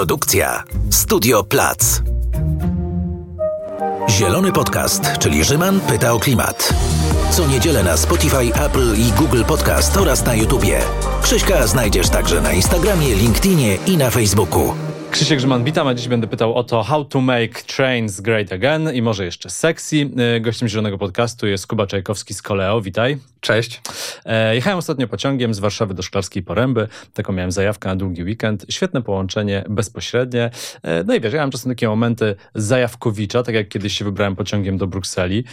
Produkcja Studio Plac. Zielony Podcast, czyli Rzyman pyta o klimat. Co niedzielę na Spotify, Apple i Google Podcast oraz na YouTubie. Krzyśka znajdziesz także na Instagramie, LinkedInie i na Facebooku. Krzysiek Grzyman, witam, a dziś będę pytał o to how to make trains great again i może jeszcze sexy. E, gościem Zielonego Podcastu jest Kuba Czajkowski z Koleo, witaj. Cześć. E, jechałem ostatnio pociągiem z Warszawy do Szklarskiej Poręby, taką miałem zajawkę na długi weekend, świetne połączenie, bezpośrednie. E, no i wiesz, ja mam czasem takie momenty zajawkowicza, tak jak kiedyś się wybrałem pociągiem do Brukseli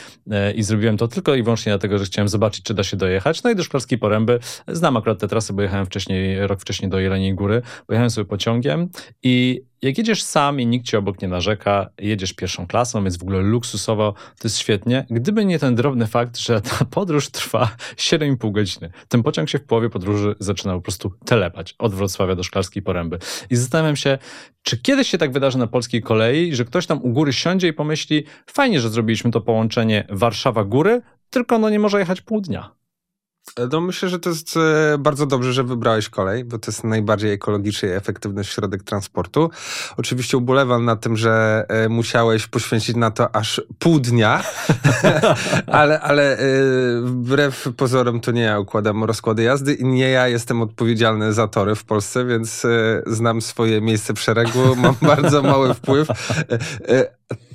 i zrobiłem to tylko i wyłącznie dlatego, że chciałem zobaczyć, czy da się dojechać. No i do Szklarskiej Poręby, znam akurat tę trasę, bo jechałem wcześniej, rok wcześniej do Jeleniej Góry, pojechałem sobie pociągiem i jak jedziesz sam i nikt ci obok nie narzeka, jedziesz pierwszą klasą, jest w ogóle luksusowo, to jest świetnie. Gdyby nie ten drobny fakt, że ta podróż trwa 7,5 godziny. Ten pociąg się w połowie podróży zaczyna po prostu telepać od Wrocławia do Szklarskiej Poręby. I zastanawiam się, czy kiedyś się tak wydarzy na polskiej kolei, że ktoś tam u góry siądzie i pomyśli, fajnie, że zrobiliśmy to połączenie Warszawa-Góry, tylko no nie może jechać pół dnia. No myślę, że to jest e, bardzo dobrze, że wybrałeś kolej, bo to jest najbardziej ekologiczny i efektywny środek transportu. Oczywiście ubolewam na tym, że e, musiałeś poświęcić na to aż pół dnia, ale, ale e, wbrew pozorom to nie ja układam rozkłady jazdy i nie ja jestem odpowiedzialny za tory w Polsce, więc znam swoje miejsce w szeregu, mam bardzo mały wpływ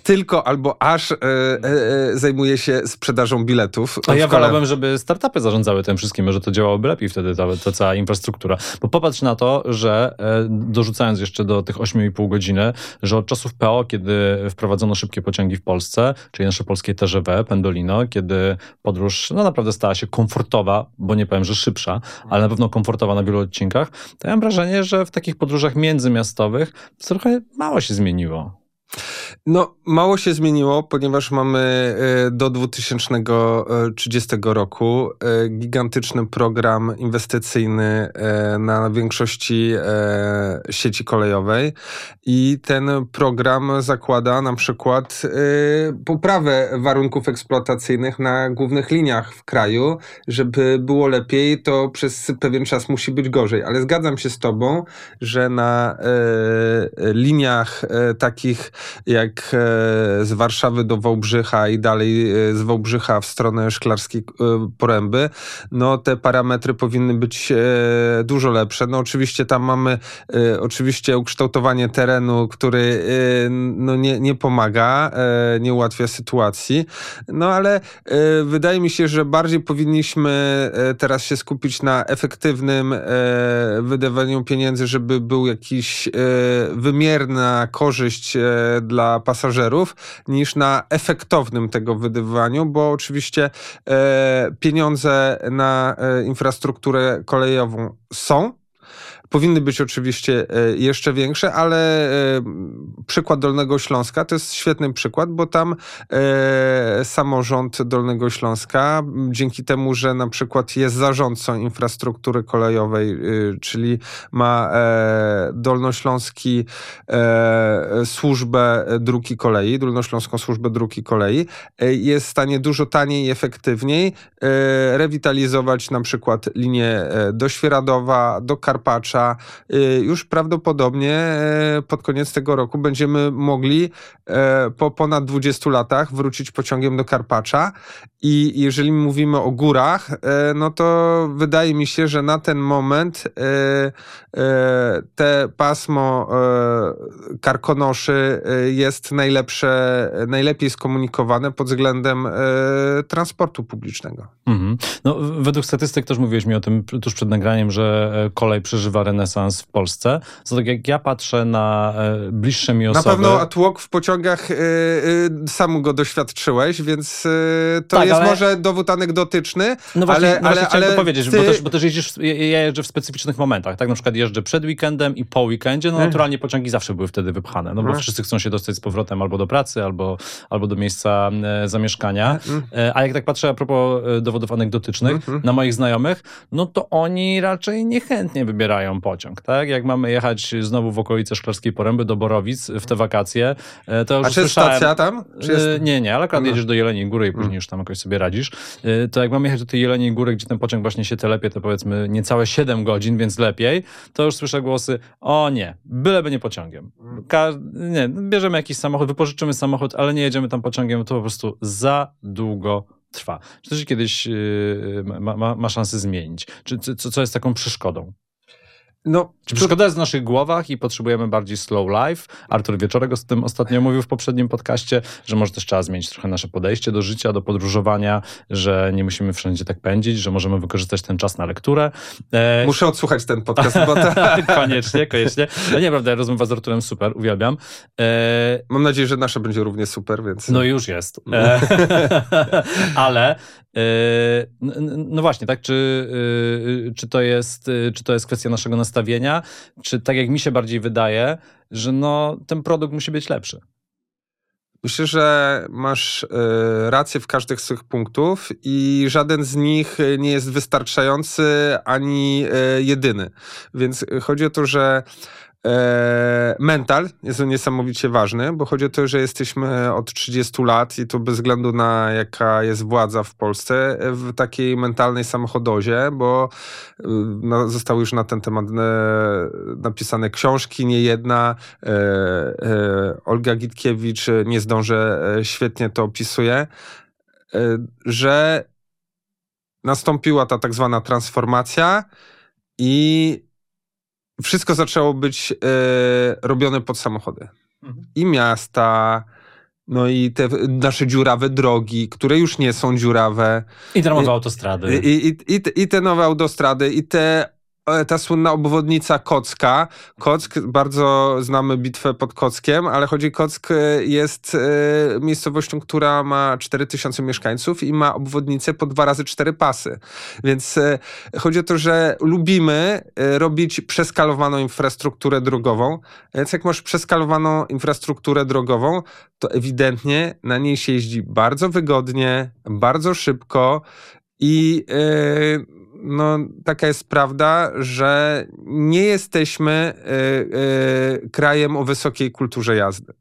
tylko albo aż e, e, zajmuje się sprzedażą biletów. A ja wolałbym, żeby startupy zarządzały tym wszystkim, że to działałoby lepiej wtedy, ta, ta cała infrastruktura. Bo popatrz na to, że e, dorzucając jeszcze do tych 8,5 godziny, że od czasów PO, kiedy wprowadzono szybkie pociągi w Polsce, czyli nasze polskie TGV, Pendolino, kiedy podróż no naprawdę stała się komfortowa, bo nie powiem, że szybsza, ale na pewno komfortowa na wielu odcinkach, to ja mam wrażenie, że w takich podróżach międzymiastowych trochę mało się zmieniło. No, mało się zmieniło, ponieważ mamy e, do 2030 roku e, gigantyczny program inwestycyjny e, na większości sieci kolejowej i ten program zakłada na przykład poprawę warunków eksploatacyjnych na głównych liniach w kraju. Żeby było lepiej, to przez pewien czas musi być gorzej, ale zgadzam się z Tobą, że na liniach takich jak e, z Warszawy do Wałbrzycha i dalej e, z Wałbrzycha w stronę Szklarskiej e, Poręby, no te parametry powinny być dużo lepsze. No oczywiście tam mamy oczywiście ukształtowanie terenu, który no nie, nie pomaga, nie ułatwia sytuacji, no ale wydaje mi się, że bardziej powinniśmy teraz się skupić na efektywnym wydawaniu pieniędzy, żeby był jakiś wymierna korzyść dla pasażerów niż na efektownym tego wydawaniu, bo oczywiście e, pieniądze na e, infrastrukturę kolejową są, powinny być oczywiście e, jeszcze większe, ale e, przykład Dolnego Śląska to jest świetny przykład, bo tam e, samorząd Dolnego Śląska, dzięki temu, że na przykład jest zarządcą infrastruktury kolejowej, czyli ma Dolnośląski służbę dróg i kolei, Dolnośląską służbę dróg i kolei, jest w stanie dużo taniej i efektywniej rewitalizować na przykład linię do Świeradowa, do Karpacza, Y, już prawdopodobnie e, pod koniec tego roku będziemy mogli e, po ponad 20 latach wrócić pociągiem do Karpacza i jeżeli mówimy o górach, e, no to wydaje mi się, że na ten moment te pasmo Karkonoszy jest najlepsze, najlepiej skomunikowane pod względem transportu publicznego. Mhm. No, według statystyk też mówiłeś mi o tym tuż przed nagraniem, że kolej przeżywa renesans w Polsce. To tak jak ja patrzę na e, bliższe mi osoby... Na pewno atłok w pociągach y, y, sam go doświadczyłeś, więc y, to tak, jest ale... może dowód anegdotyczny, no właśnie, ale... No ale, ale to powiedzieć, ty... bo, też, bo też jeździsz, ja jeżdżę w specyficznych momentach, tak? Na przykład jeżdżę przed weekendem i po weekendzie, no mhm. naturalnie pociągi zawsze były wtedy wypchane, no bo hmm. wszyscy chcą się dostać z powrotem albo do pracy, albo, albo do miejsca e, zamieszkania. Hmm. E, a jak tak patrzę a propos dowodów anegdotycznych, hmm. na moich znajomych, no to oni raczej niechętnie wybierają pociąg, tak? Jak mamy jechać znowu w okolice Szklarskiej Poręby do Borowic w te wakacje, e, to już A czy jest słyszałem... stacja tam? Jest... E, Nie, nie, ale akurat No. jedziesz do Jeleniej Góry i później Mm. już tam jakoś sobie radzisz. E, To jak mamy jechać do tej Jeleniej Góry, gdzie ten pociąg właśnie się telepie, to powiedzmy niecałe 7 godzin, więc lepiej, to już słyszę głosy, o nie, byleby nie pociągiem. Mm. Ka nie, bierzemy jakiś samochód, wypożyczymy samochód, ale nie jedziemy tam pociągiem, to po prostu za długo trwa. Czy to się kiedyś yy, ma, ma, ma szansę zmienić? Czy co, co jest taką przeszkodą? No, Czy przeszkoda jest w naszych głowach i potrzebujemy bardziej slow life? Artur Wieczorek o tym ostatnio mówił w poprzednim podcaście, że może też trzeba zmienić trochę nasze podejście do życia, do podróżowania, że nie musimy wszędzie tak pędzić, że możemy wykorzystać ten czas na lekturę. E, Muszę odsłuchać ten podcast, bo ta... koniecznie, koniecznie. No nie, prawda, rozmowa z Arturem super, uwielbiam. E, mam nadzieję, że nasza będzie równie super, więc... no już jest. E, ale e, n- n- no właśnie, tak, czy, e, czy, to jest, e, czy to jest kwestia naszego nastawienia, czy tak jak mi się bardziej wydaje, że no, ten produkt musi być lepszy. Myślę, że masz rację w każdym z tych punktów i żaden z nich nie jest wystarczający ani jedyny. Więc chodzi o to, że mental jest niesamowicie ważny, bo chodzi o to, że jesteśmy od 30 lat i to bez względu na jaka jest władza w Polsce, e, w takiej mentalnej samochodozie, bo e, no, zostały już na ten temat e, napisane książki, nie jedna. E, e, Olga Gitkiewicz, e, nie zdążę, e, świetnie to opisuje, e, że nastąpiła ta tak zwana transformacja i wszystko zaczęło być e, robione pod samochody. I miasta, no i te nasze dziurawe drogi, które już nie są dziurawe, I darmowe autostrady. i, i, i, te- I te nowe autostrady, i te, ta słynna obwodnica Kocka. Kock, bardzo znamy bitwę pod Kockiem, ale chodzi Kock e, jest e, miejscowością, która ma 4000 mieszkańców i ma obwodnicę po dwa razy cztery pasy. Więc e, chodzi o to, że lubimy e, robić przeskalowaną infrastrukturę drogową. Więc jak masz przeskalowaną infrastrukturę drogową, to ewidentnie na niej się jeździ bardzo wygodnie, bardzo szybko i no, taka jest prawda, że nie jesteśmy yy, yy, krajem o wysokiej kulturze jazdy.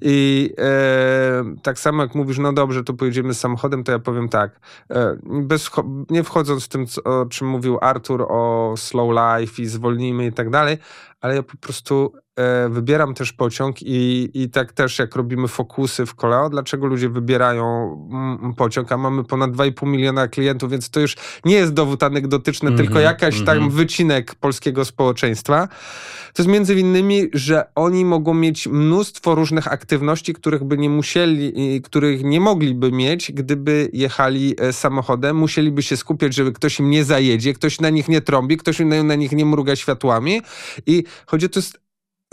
I e, tak samo jak mówisz, no dobrze, to pojedziemy samochodem, to ja powiem tak. E, bez, nie wchodząc w tym, co, o czym mówił Artur o slow life i zwolnijmy i tak dalej, ale ja po prostu e, wybieram też pociąg i, i tak też jak robimy fokusy w koleo, dlaczego ludzie wybierają mm, pociąg, a mamy ponad 2,5 miliona klientów, więc to już nie jest dowód anegdotyczny, Mhm, tylko jakaś tam mhm. wycinek polskiego społeczeństwa. To jest między innymi, że oni mogą mieć mnóstwo różnych aktywności, których by nie musieli, których nie mogliby mieć, gdyby jechali e, samochodem. Musieliby się skupiać, żeby ktoś im nie zajedzie, ktoś na nich nie trąbi, ktoś na nich nie mruga światłami. I chodzi to, jest,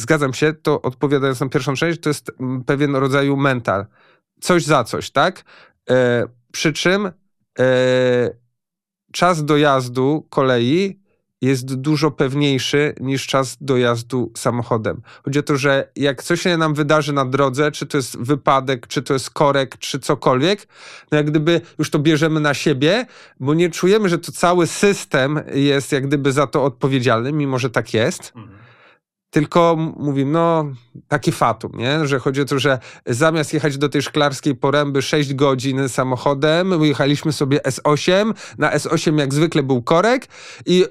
zgadzam się, to odpowiadając na pierwszą część, to jest pewien rodzaju mental. Coś za coś, tak? E, przy czym e, czas dojazdu kolei jest dużo pewniejszy niż czas dojazdu samochodem. Chodzi o to, że jak coś się nam wydarzy na drodze, czy to jest wypadek, czy to jest korek, czy cokolwiek, no jak gdyby już to bierzemy na siebie, bo nie czujemy, że to cały system jest jak gdyby za to odpowiedzialny, mimo że tak jest. Tylko mówimy, no, takie fatum, nie? Że chodzi o to, że zamiast jechać do tej szklarskiej poręby 6 godzin samochodem, my jechaliśmy sobie S8, na S8 jak zwykle był korek i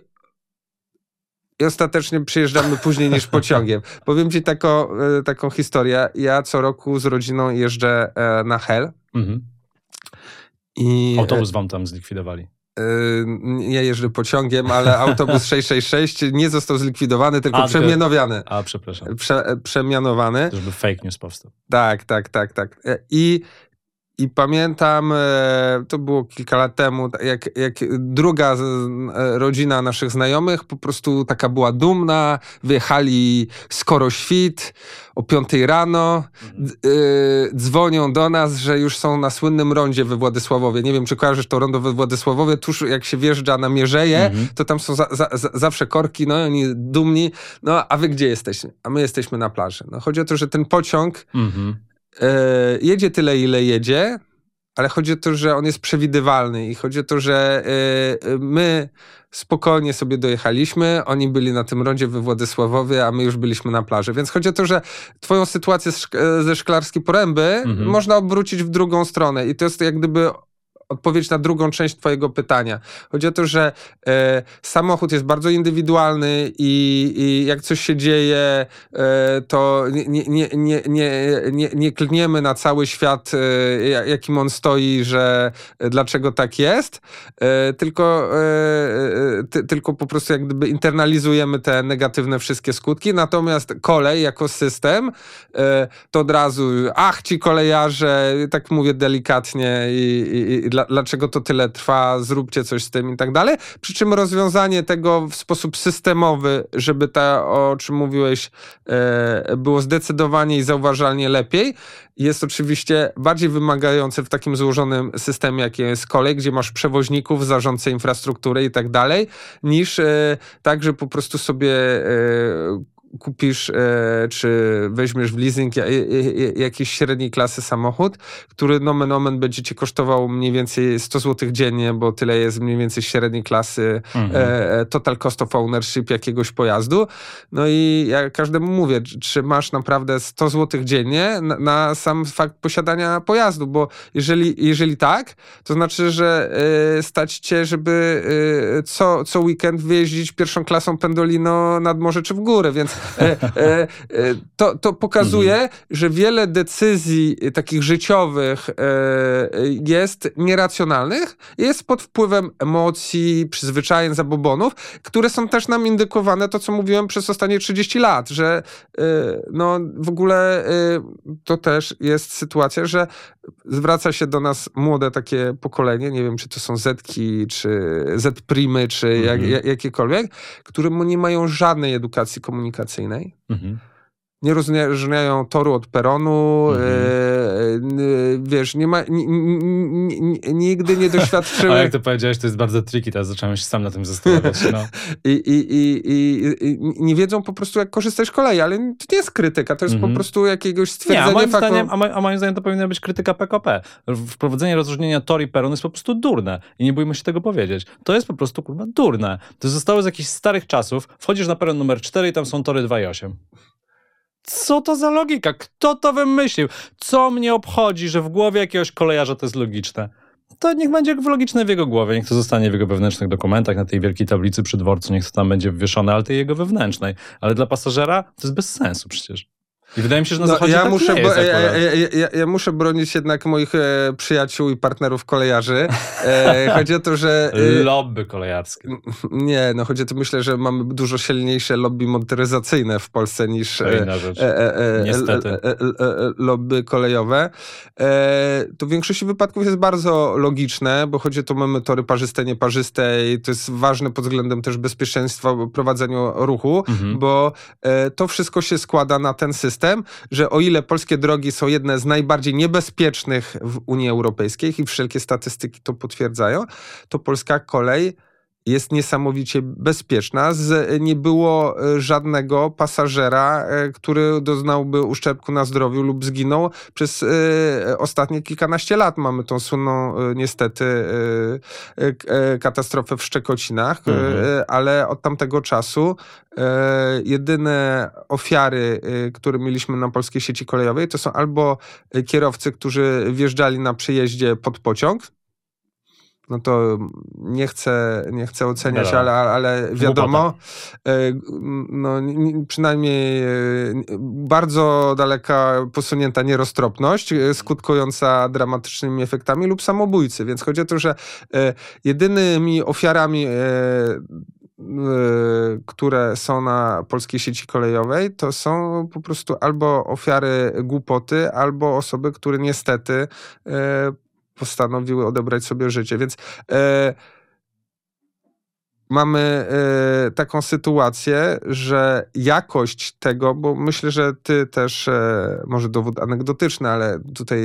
i ostatecznie przyjeżdżamy później niż pociągiem. Powiem ci taką, e, taką historię. Ja co roku z rodziną jeżdżę e, na Hel Mhm. i Autobus wam tam zlikwidowali. Ja jeżdżę pociągiem, ale autobus 666 nie został zlikwidowany, tylko A, przemianowany. A, przepraszam. Prze, przemianowany. Żeby fake news powstał. Tak, tak, tak, tak. I, i pamiętam, e, to było kilka lat temu, jak, jak druga e, rodzina naszych znajomych po prostu taka była dumna, wyjechali skoro świt, o 5 rano, d- e, dzwonią do nas, że już są na słynnym rondzie we Władysławowie. Nie wiem, czy kojarzysz to rondo we Władysławowie, tuż jak się wjeżdża na Mierzeję, Mhm. to tam są za, za, za, zawsze korki, no i oni dumni, no a wy gdzie jesteście? A my jesteśmy na plaży. No chodzi o to, że ten pociąg Mhm. E, jedzie tyle, ile jedzie, ale chodzi o to, że on jest przewidywalny i chodzi o to, że y, my spokojnie sobie dojechaliśmy, oni byli na tym rondzie we Władysławowie, a my już byliśmy na plaży. Więc chodzi o to, że twoją sytuację ze Szklarskiej Poręby mhm. można obrócić w drugą stronę i to jest jak gdyby odpowiedź na drugą część Twojego pytania. Chodzi o to, że e, samochód jest bardzo indywidualny i, i jak coś się dzieje, e, to nie, nie, nie, nie, nie, nie klniemy na cały świat, e, jakim on stoi, że e, dlaczego tak jest, e, tylko, e, ty, tylko po prostu jak gdyby internalizujemy te negatywne wszystkie skutki. Natomiast kolej jako system, to od razu, ach ci kolejarze, tak mówię delikatnie i, i, i dla, dlaczego to tyle trwa, zróbcie coś z tym i tak dalej. Przy czym rozwiązanie tego w sposób systemowy, żeby to, o czym mówiłeś, e, było zdecydowanie i zauważalnie lepiej, jest oczywiście bardziej wymagające w takim złożonym systemie, jakim jest kolej, gdzie masz przewoźników, zarządcę infrastruktury i tak dalej, niż e, tak, że po prostu sobie e, kupisz e, czy weźmiesz w leasing jakiś średniej klasy samochód, który nomen omen będzie ci kosztował mniej więcej 100 zł dziennie, bo tyle jest mniej więcej średniej klasy mhm. E, e, total cost of ownership jakiegoś pojazdu. No i ja każdemu mówię, czy masz naprawdę 100 zł dziennie na, na sam fakt posiadania pojazdu, bo jeżeli, jeżeli tak, to znaczy, że stać cię, żeby co, co weekend wyjeździć pierwszą klasą Pendolino nad morze czy w górę, więc to, to pokazuje, mhm. że wiele decyzji takich życiowych jest nieracjonalnych, jest pod wpływem emocji, przyzwyczajeń, zabobonów, które są też nam indykowane, to co mówiłem przez ostatnie 30 lat, że no w ogóle to też jest sytuacja, że zwraca się do nas młode takie pokolenie, nie wiem, czy to są Zetki, czy Z-primy, czy jak, mhm. jakiekolwiek, które nie mają żadnej edukacji komunikacyjnej. Mhm nie rozróżniają toru od peronu, mhm. e, wiesz, nie ma, nigdy nie doświadczyły... A jak to powiedziałeś, to jest bardzo tricky, teraz zacząłem się sam na tym zastanawiać. No. I, i, i, i, nie wiedzą po prostu, jak korzystać z kolei, ale to nie jest krytyka, to jest mhm. po prostu jakiegoś stwierdzenie nie, a moim, faktu... zdaniem, a, a moim zdaniem to powinna być krytyka PKP. Wprowadzenie rozróżnienia tor i peron jest po prostu durne i nie bójmy się tego powiedzieć. To jest po prostu, kurwa, durne. To zostało z jakichś starych czasów, wchodzisz na peron numer 4 i tam są tory 2,8. Co to za logika? Kto to wymyślił? Co mnie obchodzi, że w głowie jakiegoś kolejarza to jest logiczne? To niech będzie logiczne w jego głowie, niech to zostanie w jego wewnętrznych dokumentach, na tej wielkiej tablicy przy dworcu, niech to tam będzie wywieszone, ale tej jego wewnętrznej. Ale dla pasażera to jest bez sensu przecież. I wydaje mi się, że na no, zachodzie ja tak muszę, jest ja, ja, ja, ja, muszę bronić jednak moich e, przyjaciół i partnerów kolejarzy. E, chodzi o to, że... E, lobby kolejarskie. Nie, no chodzi o to, myślę, że mamy dużo silniejsze lobby motoryzacyjne w Polsce niż e, e, Niestety. lobby kolejowe. to w większości wypadków jest bardzo logiczne, bo chodzi o to, mamy tory parzyste, nieparzyste i to jest ważne pod względem też bezpieczeństwa prowadzenia ruchu, mhm. bo to wszystko się składa na ten system system, że o ile polskie drogi są jedne z najbardziej niebezpiecznych w Unii Europejskiej i wszelkie statystyki to potwierdzają, to polska kolej jest niesamowicie bezpieczna. Z, nie było e, żadnego pasażera, e, który doznałby uszczerbku na zdrowiu lub zginął przez e, ostatnie kilkanaście lat. Mamy tą słynną niestety katastrofę w Szczekocinach, mhm. ale od tamtego czasu jedyne ofiary, które mieliśmy na polskiej sieci kolejowej, to są albo kierowcy, którzy wjeżdżali na przejeździe pod pociąg, no to nie chcę, nie chcę oceniać, ale, ale wiadomo, e, no, przynajmniej e, bardzo daleka posunięta nieroztropność, e, skutkująca dramatycznymi efektami lub samobójcy. Więc chodzi o to, że jedynymi ofiarami które są na polskiej sieci kolejowej, to są po prostu albo ofiary głupoty, albo osoby, które niestety postanowiły odebrać sobie życie. Więc e, mamy e, taką sytuację, że jakość tego, bo myślę, że ty też, e, może dowód anegdotyczny, ale tutaj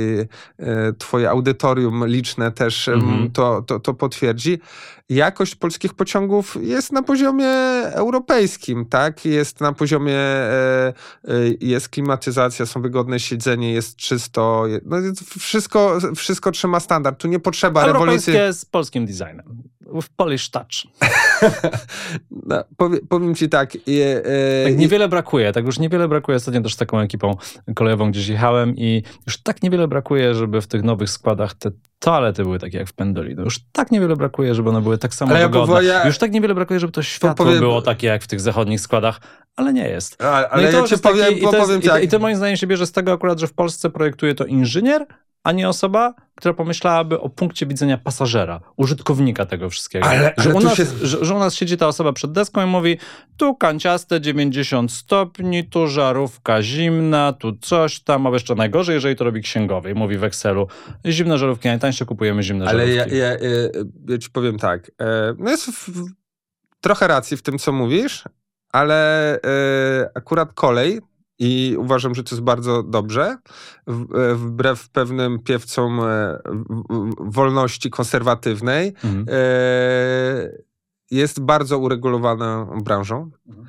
twoje audytorium liczne też mhm. to, to, to potwierdzi, jakość polskich pociągów jest na poziomie europejskim, tak? Jest na poziomie, jest klimatyzacja, są wygodne siedzenie, jest czysto, no wszystko, wszystko trzyma standard. Tu nie potrzeba rewolucji. z polskim designem. W Polish touch. no, powie, powiem ci tak. Je, e, tak niewiele brakuje, tak już niewiele brakuje. Ostatnio też z taką ekipą kolejową gdzieś jechałem i już tak niewiele brakuje, żeby w tych nowych składach te toalety były takie jak w Pendolino. Już tak niewiele brakuje, żeby one były tak samo ale wygodne. Ja, Już tak niewiele brakuje, żeby to światło powiem... było takie jak w tych zachodnich składach, ale nie jest. A, ale no ja ci powiem, taki, i, to jest, to, I to moim zdaniem się bierze z tego akurat, że w Polsce projektuje to inżynier, a nie osoba, która pomyślałaby o punkcie widzenia pasażera, użytkownika tego wszystkiego. Ale, że, u nas, się... że, że, u nas siedzi ta osoba przed deską i mówi tu kanciaste 90 stopni, tu żarówka zimna, tu coś tam, a jeszcze najgorzej, jeżeli to robi księgowy i mówi w Excelu zimne żarówki, najtańsze kupujemy zimne Ale żarówki. Ale ja, ja, ja, ja, ci powiem tak, e, no jest w, trochę racji w tym, co mówisz, ale e, akurat kolej i uważam, że to jest bardzo dobrze, e, wbrew pewnym piewcom e, wolności konserwatywnej. Mhm. E, jest bardzo uregulowaną branżą. Mhm.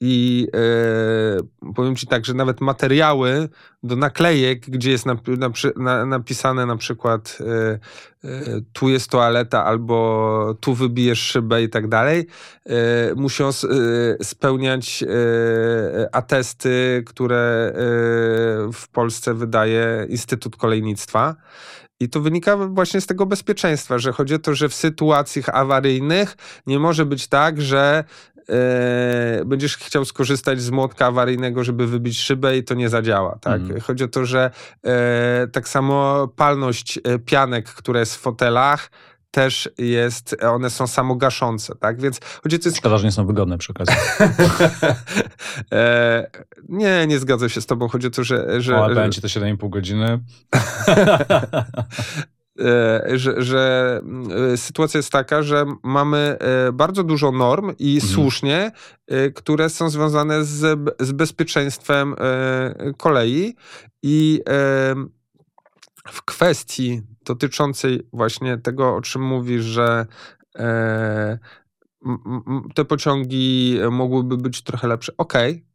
I e, powiem ci tak, że nawet materiały do naklejek, gdzie jest na, napisane na przykład e, e, tu jest toaleta albo tu wybijesz szybę i tak dalej, e, muszą spełniać atesty, które w Polsce wydaje Instytut Kolejnictwa. I to wynika właśnie z tego bezpieczeństwa, że chodzi o to, że w sytuacjach awaryjnych nie może być tak, że e, będziesz chciał skorzystać z młotka awaryjnego, żeby wybić szybę i to nie zadziała. Tak? Mm. Chodzi o to, że e, tak samo palność e, pianek, które jest w fotelach, też jest, one są samogaszące, tak? Więc chodzi to jest... Szkoda, że nie są wygodne przy okazji. e, nie, nie zgadzam się z tobą. Chodzi o to, że... że o, ale będzie to 7,5 godziny. E, że, że e, sytuacja jest taka, że mamy e, bardzo dużo norm i mhm. słusznie, które są związane z, z bezpieczeństwem kolei i w kwestii dotyczącej właśnie tego, o czym mówisz, że te pociągi mogłyby być trochę lepsze. Okej, okay.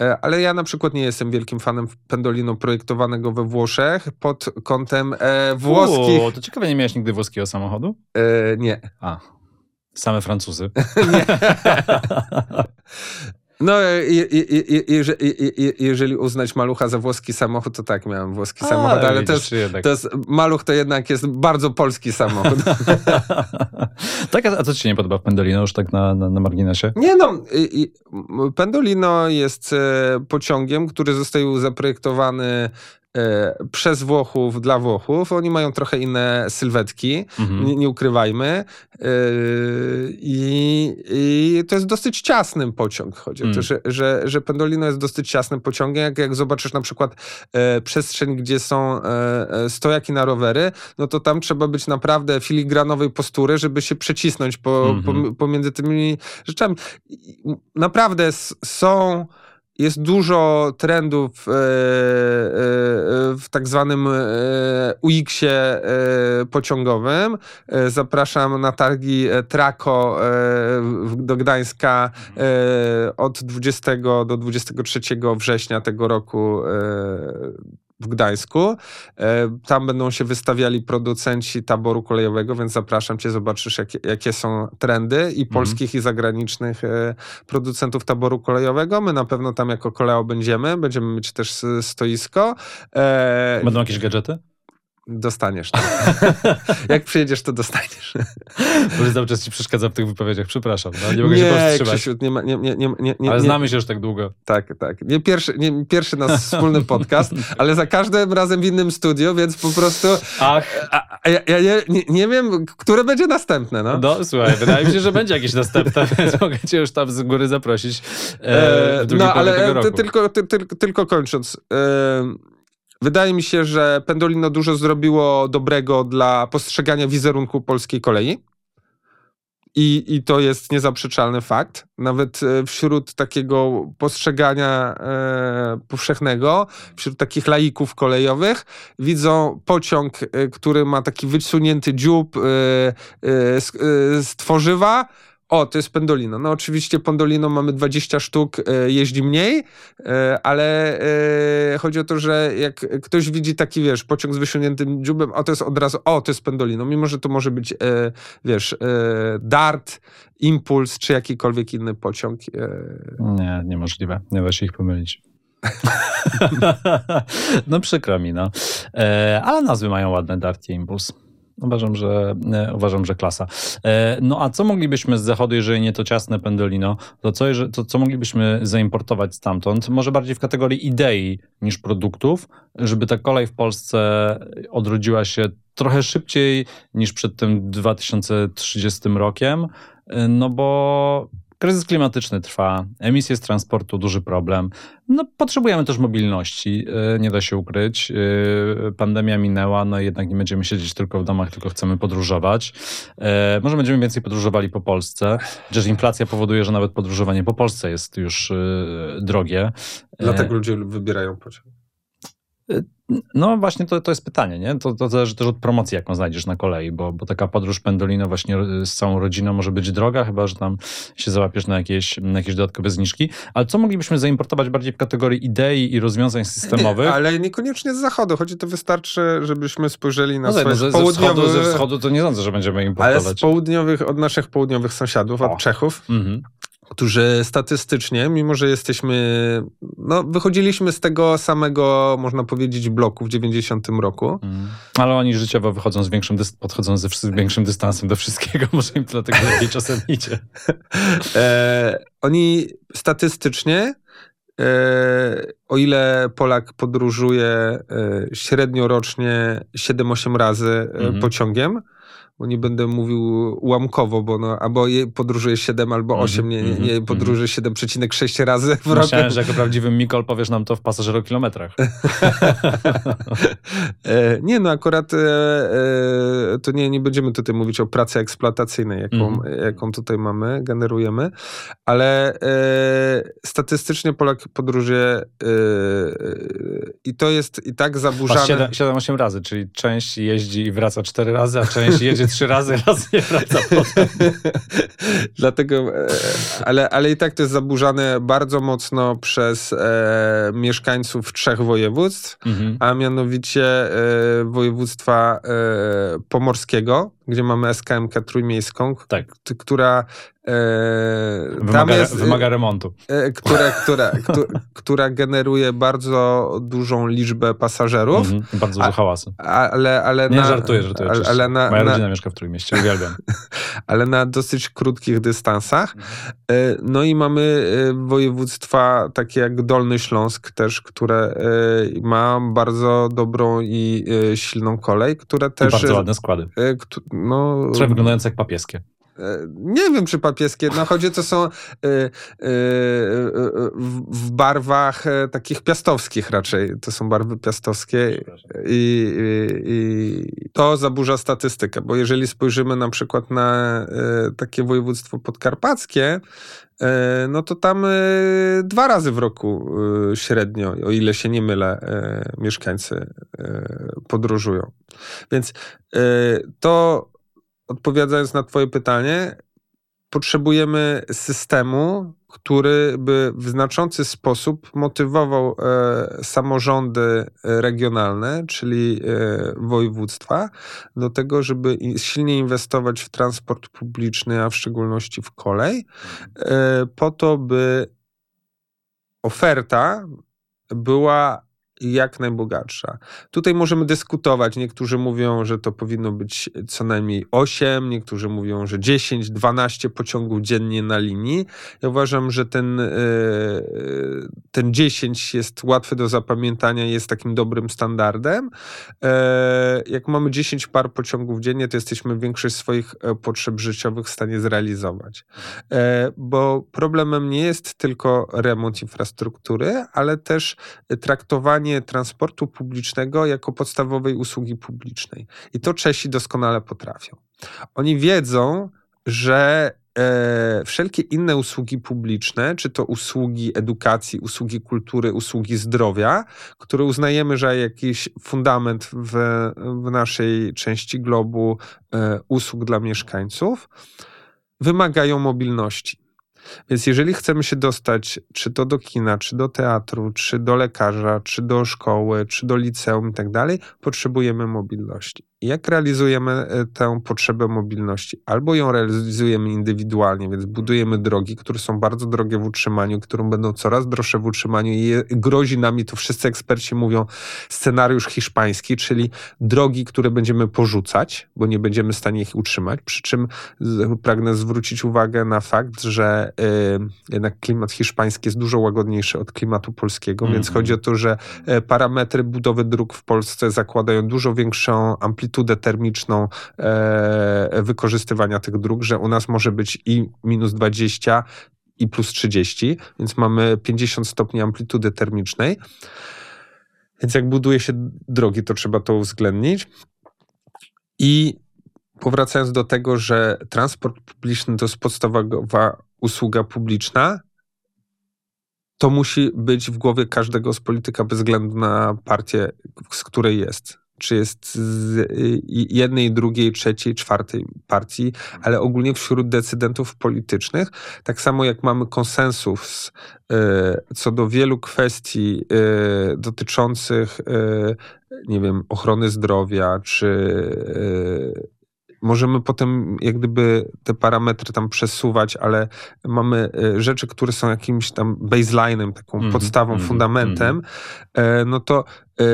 E, ale ja na przykład nie jestem wielkim fanem Pendolino projektowanego we Włoszech pod kątem e, włoskich. O, to ciekawe, nie miałeś nigdy włoskiego samochodu? E, nie. A, same Francuzy. No, jeżeli uznać malucha za włoski samochód, to tak, miałem włoski A, samochód, ale widzisz, to, jest, to jest, maluch to jednak jest bardzo polski samochód. tak, a co ci się nie podoba w Pendolino już tak na, na, na marginesie? Nie no, Pendolino jest e, pociągiem, który został zaprojektowany przez Włochów dla Włochów. Oni mają trochę inne sylwetki, mhm. nie, nie, ukrywajmy. E, I, I, to jest dosyć ciasny pociąg. Chodzi o to, mm. że, że, że Pendolino jest dosyć ciasnym pociągiem. Jak, jak zobaczysz na przykład e, przestrzeń, gdzie są e, stojaki na rowery, no to tam trzeba być naprawdę filigranowej postury, żeby się przecisnąć po, -hmm. po, mhm. pomiędzy tymi rzeczami. Naprawdę są jest dużo trendów e, e, w tak zwanym e, UX-ie pociągowym. Zapraszam na targi Trako do Gdańska od 20 do 23 września tego roku w Gdańsku. E, tam będą się wystawiali producenci taboru kolejowego, więc zapraszam cię, zobaczysz jakie, jakie są trendy i mhm. polskich, i zagranicznych e, producentów taboru kolejowego. My na pewno tam jako koleo będziemy, będziemy mieć też stoisko. E, będą jakieś gadżety? Dostaniesz. Jak przyjedziesz, to dostaniesz. Może cały czas ci przeszkadza w tych wypowiedziach, przepraszam. No, nie mogę nie, się powstrzymać. Krzysiu, nie, ma, nie, nie, nie, nie, nie, ale znamy się już tak długo. Tak, tak. Nie pierwszy, nie pierwszy nasz wspólny podcast, ale za każdym razem w innym studio, więc po prostu... Ach. A, a ja, ja nie, nie, wiem, które będzie następne. No. no, słuchaj, wydaje mi się, że będzie jakieś następne, więc mogę cię już tam z góry zaprosić e, w No, ale tylko, ty, tylko, tylko kończąc... E, Wydaje mi się, że Pendolino dużo zrobiło dobrego dla postrzegania wizerunku polskiej kolei. I, I to jest niezaprzeczalny fakt. Nawet e, wśród takiego postrzegania e, powszechnego, wśród takich laików kolejowych, widzą pociąg, e, który ma taki wysunięty dziób e, e, z, e, z tworzywa, o, to jest Pendolino. No oczywiście Pendolino mamy 20 sztuk, e, jeździ mniej, e, ale e, chodzi o to, że jak ktoś widzi taki, wiesz, pociąg z wysiągniętym dziubem, o, to jest od razu, o, to jest Pendolino. Mimo, że to może być, wiesz, Dart, Impuls, czy jakikolwiek inny pociąg. Nie, niemożliwe. Nie da się ich pomylić. no przykro mi, no. Ale nazwy mają ładne, Dart i Impuls. Uważam, że e, uważam, że klasa. E, no a co moglibyśmy z zachodu, jeżeli nie to ciasne pendolino, to co, to co moglibyśmy zaimportować stamtąd? Może bardziej w kategorii idei niż produktów, żeby ta kolej w Polsce odrodziła się trochę szybciej niż przed tym 2030 rokiem, e, no bo Kryzys klimatyczny trwa, emisje z transportu duży problem. No, potrzebujemy też mobilności, e, nie da się ukryć. E, pandemia minęła, no jednak nie będziemy siedzieć tylko w domach, tylko chcemy podróżować. E, może będziemy więcej podróżowali po Polsce, chociaż inflacja powoduje, że nawet podróżowanie po Polsce jest już drogie. Dlatego ludzie wybierają pociąg. No właśnie to, to jest pytanie, nie? To, to zależy też od promocji, jaką znajdziesz na kolei, bo, bo taka podróż pendolino właśnie z całą rodziną może być droga, chyba, że tam się załapiesz na jakieś, na jakieś dodatkowe zniżki. Ale co moglibyśmy zaimportować bardziej w kategorii idei i rozwiązań systemowych? Nie, ale niekoniecznie z zachodu, choć to wystarczy, żebyśmy spojrzeli na no, swoje no, ze, południowe... Ze wschodu, to nie sądzę, że będziemy importować. Ale z południowych, od naszych południowych sąsiadów, od o. Czechów, mhm którzy statystycznie, mimo że jesteśmy, no wychodziliśmy z tego samego, można powiedzieć, bloku w 90 roku. Mm. Ale oni życiowo wychodzą z większym, podchodzą ze większym dystansem do wszystkiego, może im dlatego lepiej czasem idzie. e, oni statystycznie e, o ile Polak podróżuje e, średnio rocznie 7-8 razy mm -hmm. pociągiem, bo nie będę mówił ułamkowo, bo no, albo podróżuje 7, albo 8, mm -hmm, nie, nie, nie mhm, podróżuje 7,6 razy w roku. Myślałem, że jako prawdziwy Mikol powiesz nam to w pasażerokilometrach. e, nie, no akurat e, e, to nie, nie będziemy tutaj mówić o pracy eksploatacyjnej, jaką, -hmm. jaką tutaj mamy, generujemy, ale e, statystycznie Polak podróżuje e, i to jest i tak zaburzane. 7-8 razy, czyli część jeździ i wraca 4 razy, a część jeździ trzy razy, raz nie wraca potem. Dlatego, e, ale, ale i tak to jest zaburzane bardzo mocno przez e, mieszkańców trzech województw, mhm. a mianowicie e, województwa e, pomorskiego, gdzie mamy SKMK trójmiejską, tak. która Wymaga, jest, wymaga remontu. Która, która, która generuje bardzo dużą liczbę pasażerów. Mm -hmm, bardzo dużo hałasu. Ale, ale Nie, na, żartuję, żartuję. Ale, ale na, Moja na, rodzina mieszka w Trójmieście, uwielbiam. ale na dosyć krótkich dystansach. E, no i mamy województwa takie jak Dolny Śląsk też, które ma bardzo dobrą i silną kolej, które też... I bardzo ładne składy. No, Które wyglądające jak papieskie. E, nie wiem, czy papieskie. No chodzi, to są e, e, w barwach takich piastowskich raczej. To są barwy piastowskie i, i, to zaburza statystykę, bo jeżeli spojrzymy na przykład na takie województwo podkarpackie, no to tam dwa razy w roku średnio, o ile się nie mylę, mieszkańcy podróżują. Więc to odpowiadając na Twoje pytanie, potrzebujemy systemu, który by w znaczący sposób motywował e, samorządy regionalne, czyli e, województwa, do tego, żeby silnie inwestować w transport publiczny, a w szczególności w kolej, e, po to, by oferta była jak najbogatsza. Tutaj możemy dyskutować. Niektórzy mówią, że to powinno być co najmniej 8, niektórzy mówią, że 10, 12 pociągów dziennie na linii. Ja uważam, że ten, e, ten 10 jest łatwy do zapamiętania, jest takim dobrym standardem. E, jak mamy 10 par pociągów dziennie, to jesteśmy większość swoich e, potrzeb życiowych w stanie zrealizować. Bo problemem nie jest tylko remont infrastruktury, ale też traktowanie transportu publicznego jako podstawowej usługi publicznej. I to Czesi doskonale potrafią. Oni wiedzą, że e, wszelkie inne usługi publiczne, czy to usługi edukacji, usługi kultury, usługi zdrowia, które uznajemy, że jakiś fundament w, w naszej części globu e, usług dla mieszkańców, wymagają mobilności. Więc jeżeli chcemy się dostać czy to do kina, czy do teatru, czy do lekarza, czy do szkoły, czy do liceum i tak dalej, potrzebujemy mobilności. Jak realizujemy e, tę potrzebę mobilności? Albo ją realizujemy indywidualnie, więc budujemy drogi, które są bardzo drogie w utrzymaniu, które będą coraz droższe w utrzymaniu i grozi nami, to wszyscy eksperci mówią, scenariusz hiszpański, czyli drogi, które będziemy porzucać, bo nie będziemy w stanie ich utrzymać. Przy czym pragnę zwrócić uwagę na fakt, że y, jednak klimat hiszpański jest dużo łagodniejszy od klimatu polskiego, mm -hmm. więc mhm. chodzi o to, że e, parametry budowy dróg w Polsce zakładają dużo większą amplitudę amplitudę termiczną e, wykorzystywania tych dróg, że u nas może być i minus 20 i plus 30, więc mamy 50 stopni amplitudy termicznej. Więc jak buduje się drogi, to trzeba to uwzględnić. I powracając do tego, że transport publiczny to jest podstawowa usługa publiczna, to musi być w głowie każdego z polityka bez względu na partię, z której jest czy jest z y, jednej, drugiej, trzeciej, czwartej partii, ale ogólnie wśród decydentów politycznych, tak samo jak mamy konsensus y, co do wielu kwestii y, dotyczących, nie wiem, ochrony zdrowia, czy możemy potem jak gdyby te parametry tam przesuwać, ale mamy rzeczy, które są jakimś tam baseline'em, taką mm -hmm, podstawą, mm -hmm, fundamentem, mm -hmm. no to E,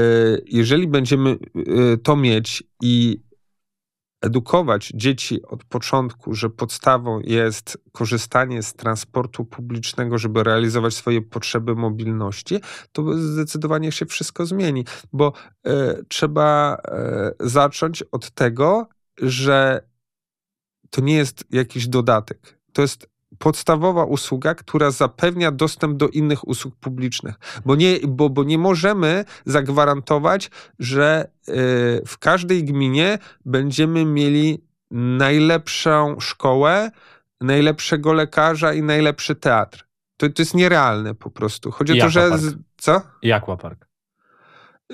jeżeli będziemy e, to mieć i edukować dzieci od początku, że podstawą jest korzystanie z transportu publicznego, żeby realizować swoje potrzeby mobilności, to zdecydowanie się wszystko zmieni, bo e, trzeba e, zacząć od tego, że to nie jest jakiś dodatek. To jest podstawowa usługa, która zapewnia dostęp do innych usług publicznych. Bo nie, bo, bo nie możemy zagwarantować, że y, w każdej gminie będziemy mieli najlepszą szkołę, najlepszego lekarza i najlepszy teatr. To, to jest nierealne po prostu. Chodzi o to, że. Z, co? I aquapark.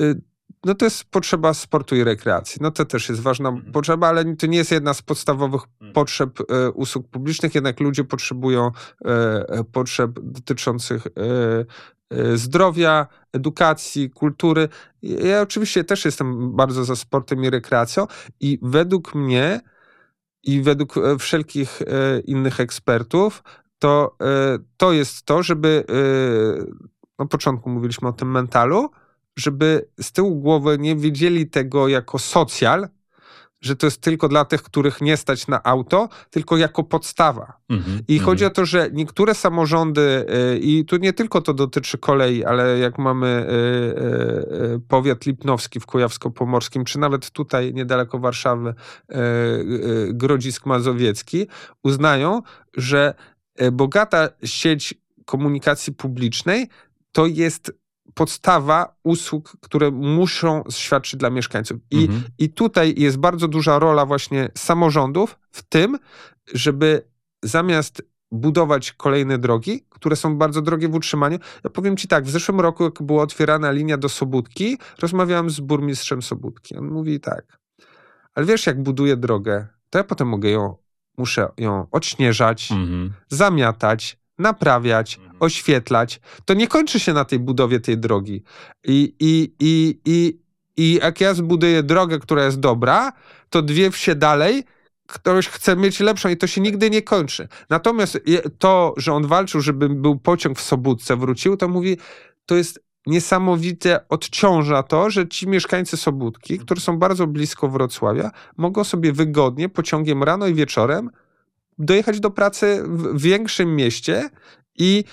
Y, no to jest potrzeba sportu i rekreacji. No to też jest ważna mhm. potrzeba, ale to nie jest jedna z podstawowych mhm. potrzeb e, usług publicznych, jednak ludzie potrzebują e, e potrzeb dotyczących e, e, zdrowia, edukacji, kultury. Ja oczywiście też jestem bardzo za sportem i rekreacją i według mnie i według e, wszelkich innych ekspertów to, to jest to, żeby na początku mówiliśmy o tym mentalu, żeby z tyłu głowy nie widzieli tego jako socjal, że to jest tylko dla tych, których nie stać na auto, tylko jako podstawa. -hmm, I chodzi o to, że niektóre samorządy, y, i tu nie tylko to dotyczy kolei, ale jak mamy y, y, powiat lipnowski w Kujawsko-Pomorskim, czy nawet tutaj niedaleko Warszawy Grodzisk Mazowiecki, uznają, że bogata sieć komunikacji publicznej to jest podstawa usług, które muszą świadczyć dla mieszkańców. I, mhm. I tutaj jest bardzo duża rola właśnie samorządów w tym, żeby zamiast budować kolejne drogi, które są bardzo drogie w utrzymaniu. Ja powiem ci tak, w zeszłym roku, jak była otwierana linia do Sobótki, rozmawiałem z burmistrzem Sobótki. On mówi tak, ale wiesz, jak buduję drogę, to ja potem mogę ją, muszę ją odśnieżać, mhm. zamiatać, naprawiać, mhm. oświetlać, to nie kończy się na tej budowie tej drogi. I, i, i, i, i jak ja zbuduję drogę, która jest dobra, to dwie wsie dalej ktoś chce mieć lepszą i to się nigdy nie kończy. Natomiast to, że on walczył, żeby był pociąg w Sobótce, wrócił, to mówi, to jest niesamowite odciąża to, że ci mieszkańcy Sobótki, którzy są bardzo blisko Wrocławia, mogą sobie wygodnie pociągiem rano i wieczorem dojechać do pracy w większym mieście i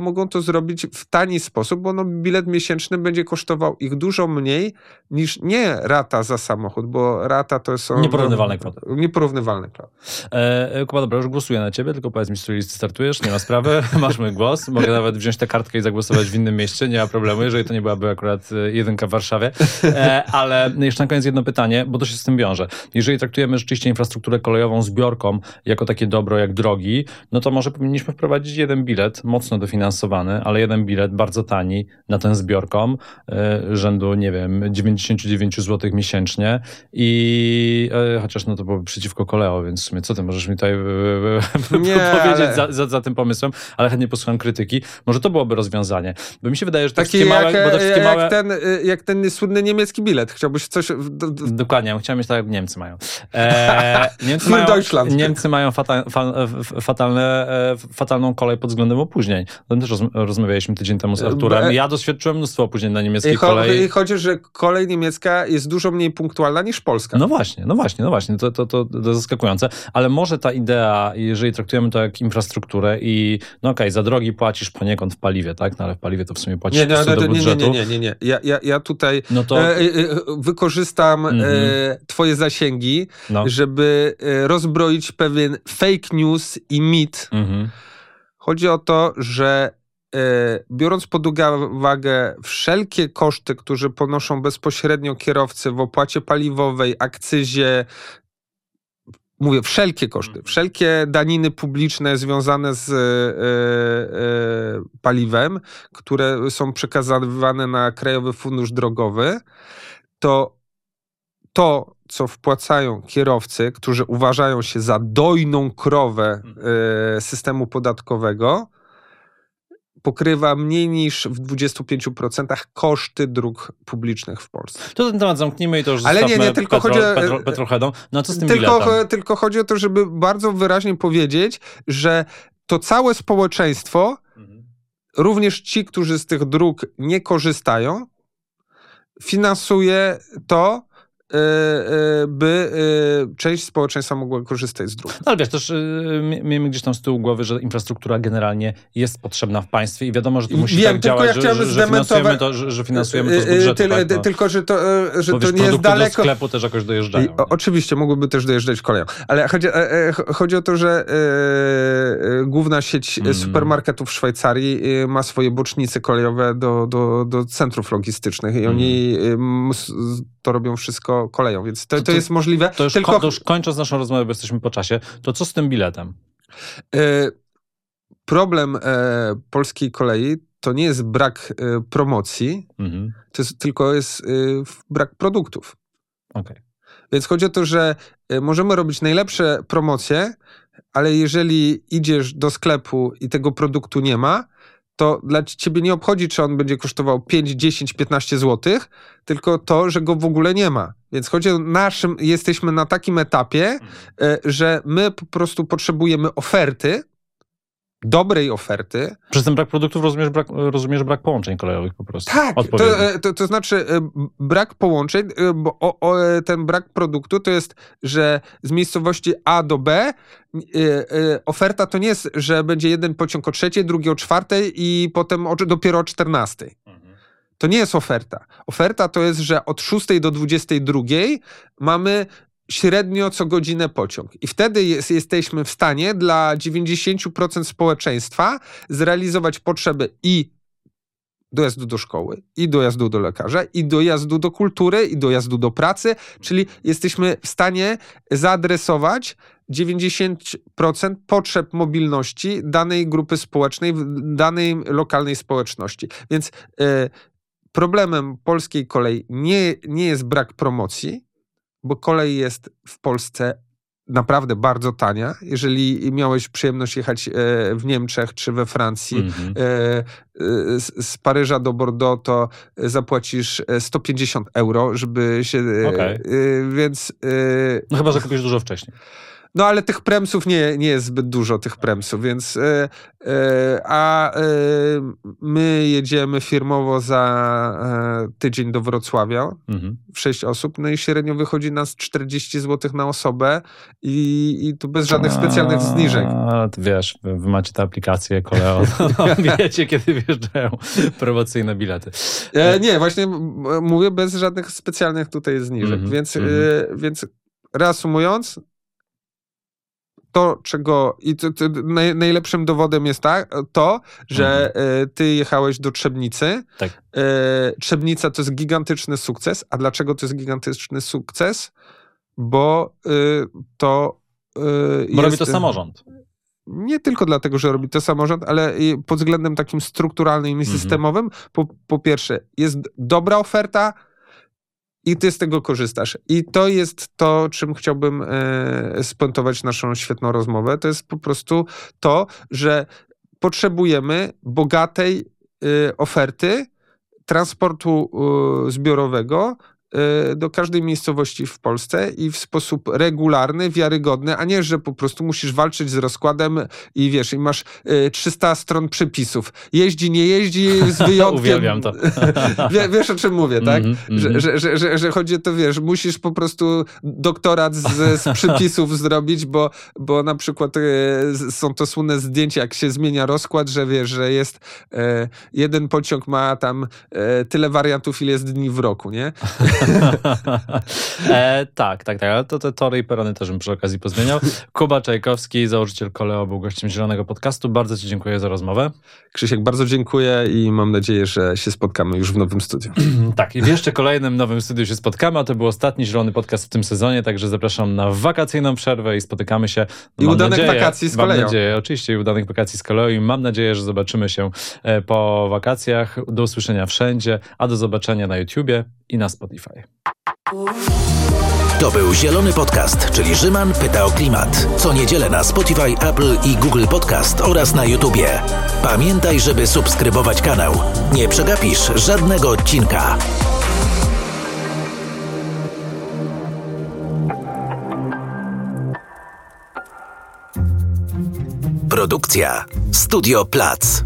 mogą to zrobić w tani sposób, bo no, bilet miesięczny będzie kosztował ich dużo mniej niż nie rata za samochód, bo rata to są... Nieporównywalne kwoty. Nieporównywalne kwoty. E, Kuba, dobra, już głosuję na ciebie, tylko powiedz mi, z której listy startujesz, nie ma sprawy, masz mój głos, mogę nawet wziąć tę kartkę i zagłosować w innym mieście, nie ma problemu, jeżeli to nie byłaby akurat e, jedynka w Warszawie. E, ale jeszcze na koniec jedno pytanie, bo to się z tym wiąże. Jeżeli traktujemy rzeczywiście infrastrukturę kolejową zbiorką jako takie dobro jak drogi, no to może powinniśmy wprowadzić jeden bilet, mocno dofinansowany, ale jeden bilet bardzo tani na ten zbiorką, e, rzędu, nie wiem, 99 zł miesięcznie i e, chociaż no to byłoby przeciwko koleo, więc w sumie co ty możesz mi tutaj e, Nie, powiedzieć ale- za, za, za tym pomysłem, ale chętnie posłucham krytyki. Może to byłoby rozwiązanie, bo mi się wydaje, że te Taki jak, małe, bo te jak, małe... ten, y, jak ten słynny niemiecki bilet. Chciałbyś coś... Dokładnie, chciałem mieć tak jak Niemcy mają. E, Niemcy, mają. Niemcy mają fata, fa, f- fatalne, fatalną kolej pod względem opóźnień. O tym też roz, rozmawialiśmy tydzień temu z Arturem. E, Ja doświadczyłem mnóstwo opóźnień na I, niemieckiej cho- kolei. I chodzi, że kolej niemiecka jest dużo mniej punktualna niż polska. No właśnie, no właśnie, no właśnie, to, to, to, to zaskakujące, ale może ta idea, jeżeli traktujemy to jak infrastrukturę i no okej, za drogi płacisz poniekąd w paliwie, tak, no ale w paliwie to w sumie płacisz Nie, nie, do nie, nie, budżetu. nie, nie, nie, nie. Ja, ja, ja tutaj No to, e, e, e, wykorzystam Mhm. e, twoje zasięgi, no. żeby e, rozbroić pewien fake news i mit. Mhm. Chodzi o to, że e, biorąc pod uwagę wszelkie koszty, które ponoszą bezpośrednio kierowcy w opłacie paliwowej, akcyzie, mówię wszelkie koszty, Mhm. wszelkie daniny publiczne związane z e, e, paliwem, które są przekazywane na Krajowy Fundusz Drogowy, to to, co wpłacają kierowcy, którzy uważają się za dojną krowę e, systemu podatkowego, pokrywa mniej niż w 25% koszty dróg publicznych w Polsce. To ten temat zamknijmy i to już Ale nie, nie, tylko petro, chodzi o- petro, petroheadom. No co z tym Tylko, biletem? tylko chodzi o to, żeby bardzo wyraźnie powiedzieć, że to całe społeczeństwo, Mhm. również ci, którzy z tych dróg nie korzystają, finansuje to, e, e, by e, część społeczeństwa mogła korzystać z dróg. No, ale wiesz, też mi- miejmy gdzieś tam z tyłu głowy, że infrastruktura generalnie jest potrzebna w państwie i wiadomo, że to musi Wiem, tak tylko działać, ja że, że, finansujemy to, że, że finansujemy to z E, e, budżetu. tyle- tak? no. Tylko, że to, e, że Bo to wiesz, nie jest produkty do daleko. sklepu też jakoś dojeżdżają. I, o, oczywiście, mogłyby też dojeżdżać koleją. Ale chodzi, e, e, ch- chodzi o to, że e, e, główna sieć Mm. supermarketów w Szwajcarii e, ma swoje bocznice kolejowe do, do, do centrów logistycznych i oni e, m, s- to robią wszystko koleją, więc to, To- to, jest możliwe. To już, tylko ko- to już kończąc naszą rozmowę, bo jesteśmy po czasie, to co z tym biletem? e, problem e, polskiej kolei to nie jest brak e, promocji, Mhm. to jest, tylko jest e, brak produktów. Okej. Więc chodzi o to, że y, możemy robić najlepsze promocje, ale jeżeli idziesz do sklepu i tego produktu nie ma, to dla ciebie nie obchodzi, czy on będzie kosztował 5, 10, 15 zł, tylko to, że go w ogóle nie ma. Więc chodzi o naszym, jesteśmy na takim etapie, y, że my po prostu potrzebujemy oferty, dobrej oferty, Przez ten brak produktów rozumiesz brak, rozumiesz brak połączeń kolejowych po prostu. Tak, to, e, to, to znaczy e, brak połączeń, e, bo o, o, ten brak produktu to jest, że z miejscowości A do B oferta to nie jest, że będzie jeden pociąg o trzeciej, drugi o czwartej i potem o, dopiero o czternastej. Mhm. To nie jest oferta. Oferta to jest, że od 6 do 22 mamy średnio co godzinę pociąg. I wtedy jest, jesteśmy w stanie dla 90% społeczeństwa zrealizować potrzeby i dojazdu do szkoły, i dojazdu do lekarza, i dojazdu do kultury, i dojazdu do pracy, czyli jesteśmy w stanie zaadresować 90% potrzeb mobilności danej grupy społecznej, danej lokalnej społeczności. Więc e, problemem polskiej kolei nie, nie jest brak promocji, bo kolej jest w Polsce naprawdę bardzo tania. Jeżeli miałeś przyjemność jechać e, w Niemczech czy we Francji, Mhm. e, e, z, Paryża do Bordeaux, to zapłacisz e, 150 euro, żeby się. e, Więc. No chyba, że kupisz dużo wcześniej. No ale tych premsów nie, nie jest zbyt dużo, tych premsów, więc e, e, a e, my jedziemy firmowo za tydzień do Wrocławia, mhm. w osób, no i średnio wychodzi nas 40 zł na osobę i, i tu bez żadnych specjalnych zniżek. A, to wiesz, wy macie tę aplikację Koleo, wiecie kiedy wjeżdżają promocyjne bilety. nie, właśnie mówię bez żadnych specjalnych tutaj zniżek, mhm. więc, więc reasumując, to, czego. I to, to najlepszym dowodem jest tak, to, że mhm. E, ty jechałeś do Trzebnicy. Tak. E, Trzebnica to jest gigantyczny sukces. A dlaczego to jest gigantyczny sukces? Bo e, to. Bo robi to samorząd. Nie tylko dlatego, że robi to samorząd, ale pod względem takim strukturalnym i mhm. systemowym. Po, po pierwsze, jest dobra oferta, i ty z tego korzystasz. I to jest to, czym chciałbym e, naszą świetną rozmowę. To jest po prostu to, że potrzebujemy bogatej e, oferty transportu e, zbiorowego, do każdej miejscowości w Polsce i w sposób regularny, wiarygodny, a nie, że po prostu musisz walczyć z rozkładem i wiesz, i masz 300 y, stron przepisów. Jeździ, nie jeździ, z wyjątkiem. Uwielbiam to. wiesz, o czym mówię, tak? Mm -hmm, że, że, że, że, chodzi o to, wiesz, musisz po prostu doktorat z, z przepisów zrobić, bo, bo na przykład y, są to słynne zdjęcia, jak się zmienia rozkład, że wiesz, że jest jeden pociąg ma tam tyle wariantów, ile jest dni w roku, nie? e, tak, tak, tak, ale to te tory i perony też bym przy okazji pozmieniał. Kuba Czajkowski, założyciel Koleo, był gościem Zielonego Podcastu. Bardzo Ci dziękuję za rozmowę. Krzysiek, bardzo dziękuję i mam nadzieję, że się spotkamy już w nowym studiu. tak, i w jeszcze kolejnym nowym studiu się spotkamy, a to był ostatni Zielony Podcast w tym sezonie, także zapraszam na wakacyjną przerwę i spotykamy się. I mam udanych nadzieję, wakacji z koleją. Mam nadzieję, oczywiście, i udanych wakacji z koleją i mam nadzieję, że zobaczymy się e, po wakacjach. Do usłyszenia wszędzie, a do zobaczenia na YouTubie i na Spotify. To był Zielony Podcast, czyli Rzyman pyta o klimat. Co niedzielę na Spotify, Apple i Google Podcast oraz na YouTubie. Pamiętaj, żeby subskrybować kanał. Nie przegapisz żadnego odcinka. Produkcja Studio Plac.